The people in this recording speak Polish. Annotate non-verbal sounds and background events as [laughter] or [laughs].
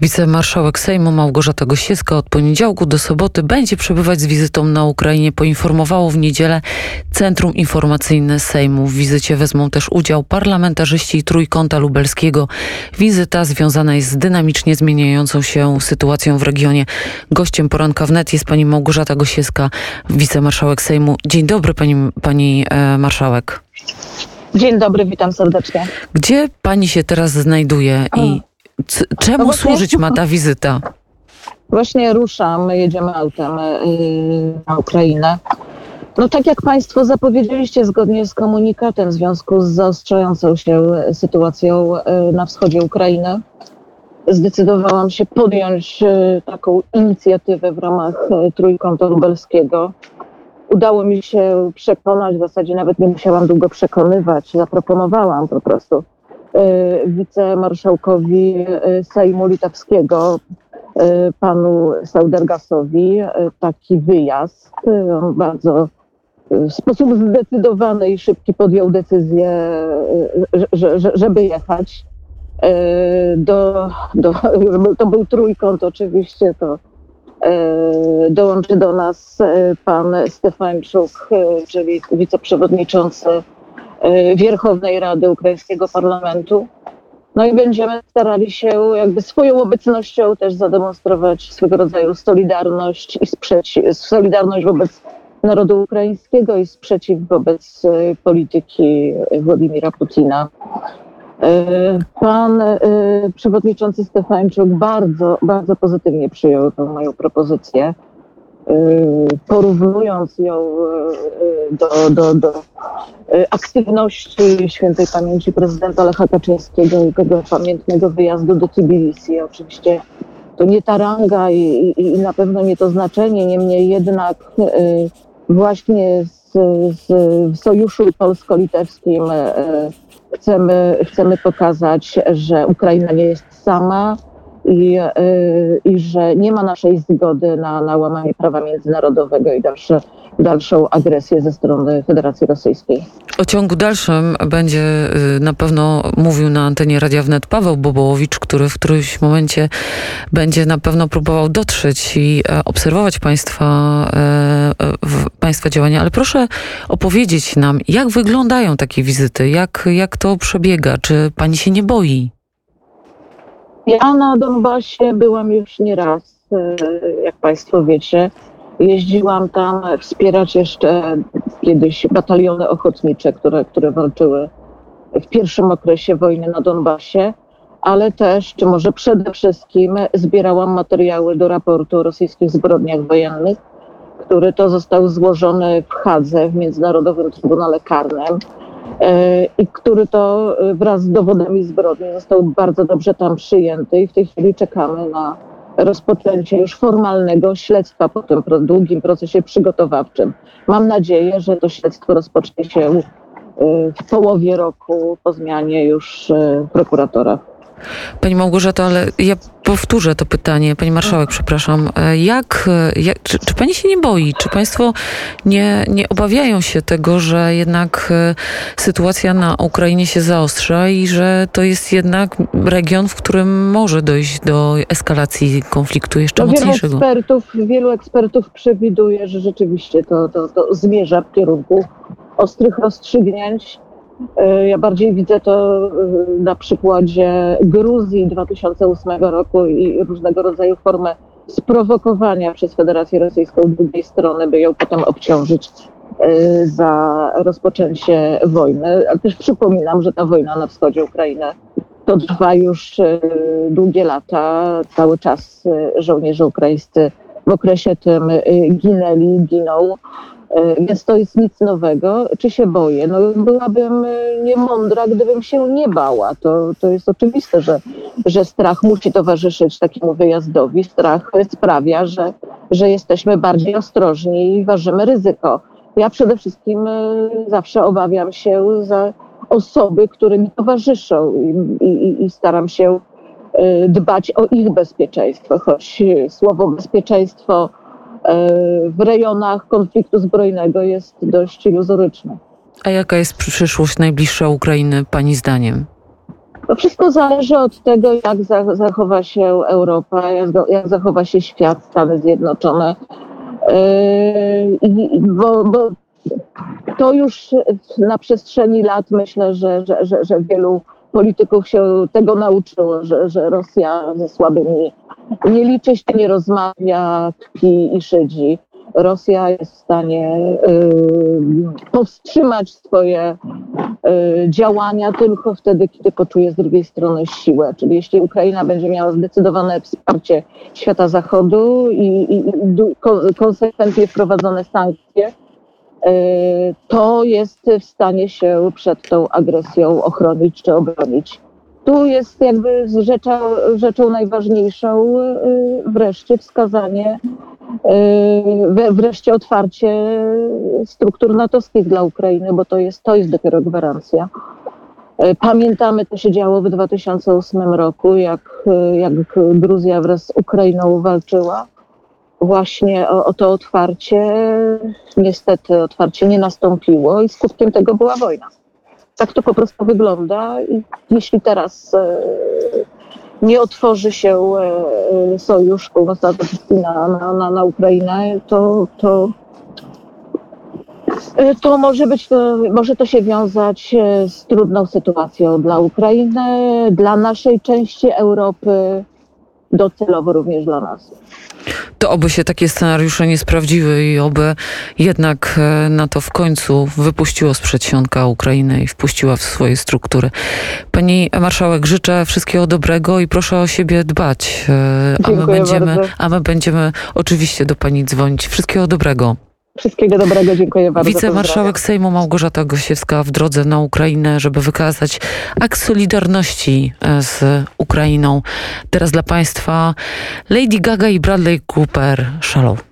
Wicemarszałek Sejmu Małgorzata Gosiewska od poniedziałku do soboty będzie przebywać z wizytą na Ukrainie. Poinformowało w niedzielę Centrum Informacyjne Sejmu. W wizycie wezmą też udział parlamentarzyści Trójkąta Lubelskiego. Wizyta związana jest z dynamicznie zmieniającą się sytuacją w regionie. Gościem poranka wnet jest pani Małgorzata Gosiewska, wicemarszałek Sejmu. Dzień dobry pani, pani e, marszałek. Dzień dobry, witam serdecznie. Gdzie pani się teraz znajduje i czemu No służyć ma ta wizyta? Właśnie ruszam, jedziemy autem yy, na Ukrainę. No tak jak Państwo zapowiedzieliście, zgodnie z komunikatem w związku z zaostrzającą się sytuacją yy, na wschodzie Ukrainy, zdecydowałam się podjąć yy, taką inicjatywę w ramach Trójkąta Lubelskiego. Udało mi się przekonać, w zasadzie nawet nie musiałam długo przekonywać, zaproponowałam po prostu y, wicemarszałkowi y, Sejmu Litewskiego, y, panu Saudergasowi, y, taki wyjazd. Y, bardzo y, w sposób zdecydowany i szybki podjął decyzję, y, że, że, żeby jechać. y, Do, do, [laughs] to był trójkąt oczywiście, to y, dołączy do nas y, pan Stefańczuk, y, czyli wiceprzewodniczący y, Wierchownej Rady Ukraińskiego Parlamentu. No i będziemy starali się jakby swoją obecnością też zademonstrować swego rodzaju solidarność i sprzeciw, solidarność wobec narodu ukraińskiego i sprzeciw wobec y, polityki Władimira Putina. Y, Pan y, przewodniczący Stefańczuk bardzo, bardzo pozytywnie przyjął tę moją propozycję, y, porównując ją y, do, do, do y, aktywności świętej pamięci prezydenta Lecha Kaczyńskiego i tego pamiętnego wyjazdu do Tbilisi. Oczywiście to nie ta ranga i, i, i na pewno nie to znaczenie, niemniej jednak y, właśnie z, z, w sojuszu polsko-litewskim y, chcemy, chcemy pokazać, że Ukraina nie jest sama i, y, i że nie ma naszej zgody na, na łamanie prawa międzynarodowego i dalsze, dalszą agresję ze strony Federacji Rosyjskiej. O ciągu dalszym będzie y, na pewno mówił na antenie Radia Wnet Paweł Bobołowicz, który w którymś momencie będzie na pewno próbował dotrzeć i e, obserwować państwa, e, e, państwa działania. Ale proszę opowiedzieć nam, jak wyglądają takie wizyty, jak, jak to przebiega, czy pani się nie boi? Ja na Donbasie byłam już nie raz, e, jak Państwo wiecie. Jeździłam tam wspierać jeszcze kiedyś bataliony ochotnicze, które, które walczyły w pierwszym okresie wojny na Donbasie, ale też, czy może przede wszystkim, zbierałam materiały do raportu o rosyjskich zbrodniach wojennych, który to został złożony w Hadze, w Międzynarodowym Trybunale Karnym i który to e, wraz z dowodami zbrodni został bardzo dobrze tam przyjęty i w tej chwili czekamy na rozpoczęcie już formalnego śledztwa po tym długim procesie przygotowawczym. Mam nadzieję, że to śledztwo rozpocznie się e, w połowie roku po zmianie już e, prokuratora. Pani Małgorzato, ale ja powtórzę to pytanie, pani marszałek, przepraszam. E, Jak, e, jak czy, czy pani się nie boi? Czy państwo nie, nie obawiają się tego, że jednak e, sytuacja na Ukrainie się zaostrza i że to jest jednak region, w którym może dojść do eskalacji konfliktu jeszcze No, wielu mocniejszego? ekspertów, wielu ekspertów przewiduje, że rzeczywiście to, to, to zmierza w kierunku ostrych rozstrzygnięć. E, Ja bardziej widzę to e, na przykładzie Gruzji 2008 roku i różnego rodzaju formy sprowokowania przez Federację Rosyjską drugiej strony, by ją potem obciążyć e, za rozpoczęcie wojny. Ale też przypominam, że ta wojna na wschodzie Ukrainy to trwa już długie lata. Cały czas żołnierze ukraińscy w okresie tym e, ginęli, giną. E, Więc to jest nic nowego. Czy się boję? No byłabym e, niemądra, gdybym się nie bała. To, to jest oczywiste, że, że strach musi towarzyszyć takiemu wyjazdowi. Strach sprawia, że, że jesteśmy bardziej ostrożni i ważymy ryzyko. Ja przede wszystkim zawsze obawiam się za osoby, które mi towarzyszą i, i, i staram się dbać o ich bezpieczeństwo, choć e, słowo bezpieczeństwo e, w rejonach konfliktu zbrojnego jest dość iluzoryczne. A jaka jest przyszłość najbliższa Ukrainy pani zdaniem? To wszystko zależy od tego, jak za, zachowa się Europa, jak, jak zachowa się świat, Stany Zjednoczone. Yy, bo, bo to już na przestrzeni lat myślę, że, że, że, że wielu polityków się tego nauczyło, że, że Rosja ze słabymi nie liczy się, nie rozmawia, kpi i szydzi. Rosja jest w stanie y, powstrzymać swoje y, działania tylko wtedy, kiedy poczuje z drugiej strony siłę. Czyli jeśli Ukraina będzie miała zdecydowane wsparcie świata zachodu i, i, i konsekwentnie wprowadzone sankcje, to jest w stanie się przed tą agresją ochronić czy obronić. Tu jest jakby rzeczą, rzeczą najważniejszą wreszcie wskazanie Yy, wreszcie otwarcie struktur natowskich dla Ukrainy, bo to jest, to jest dopiero gwarancja. Pamiętamy, co się działo w 2008 roku, jak, jak Gruzja wraz z Ukrainą walczyła właśnie o, o to otwarcie. Niestety otwarcie nie nastąpiło i skutkiem tego była wojna. Tak to po prostu wygląda. I jeśli teraz yy, nie otworzy się e, sojusz północnoatlantycki na, na, na, na Ukrainę, to, to, e, to może być, to, może to się wiązać e, z trudną sytuacją dla Ukrainy, dla naszej części Europy, docelowo również dla nas. To oby się takie scenariusze nie sprawdziły i oby jednak e, NATO w końcu wypuściło z przedsionka Ukrainę i wpuściła w swoje struktury. Pani marszałek, życzę wszystkiego dobrego i proszę o siebie dbać. E, a my, będziemy, a my będziemy oczywiście do pani dzwonić. Wszystkiego dobrego. Wszystkiego dobrego, dziękuję bardzo. Wicemarszałek Sejmu Małgorzata Gosiewska w drodze na Ukrainę, żeby wykazać akt solidarności e, z Ukrainą. Teraz dla Państwa Lady Gaga i Bradley Cooper. Shalom.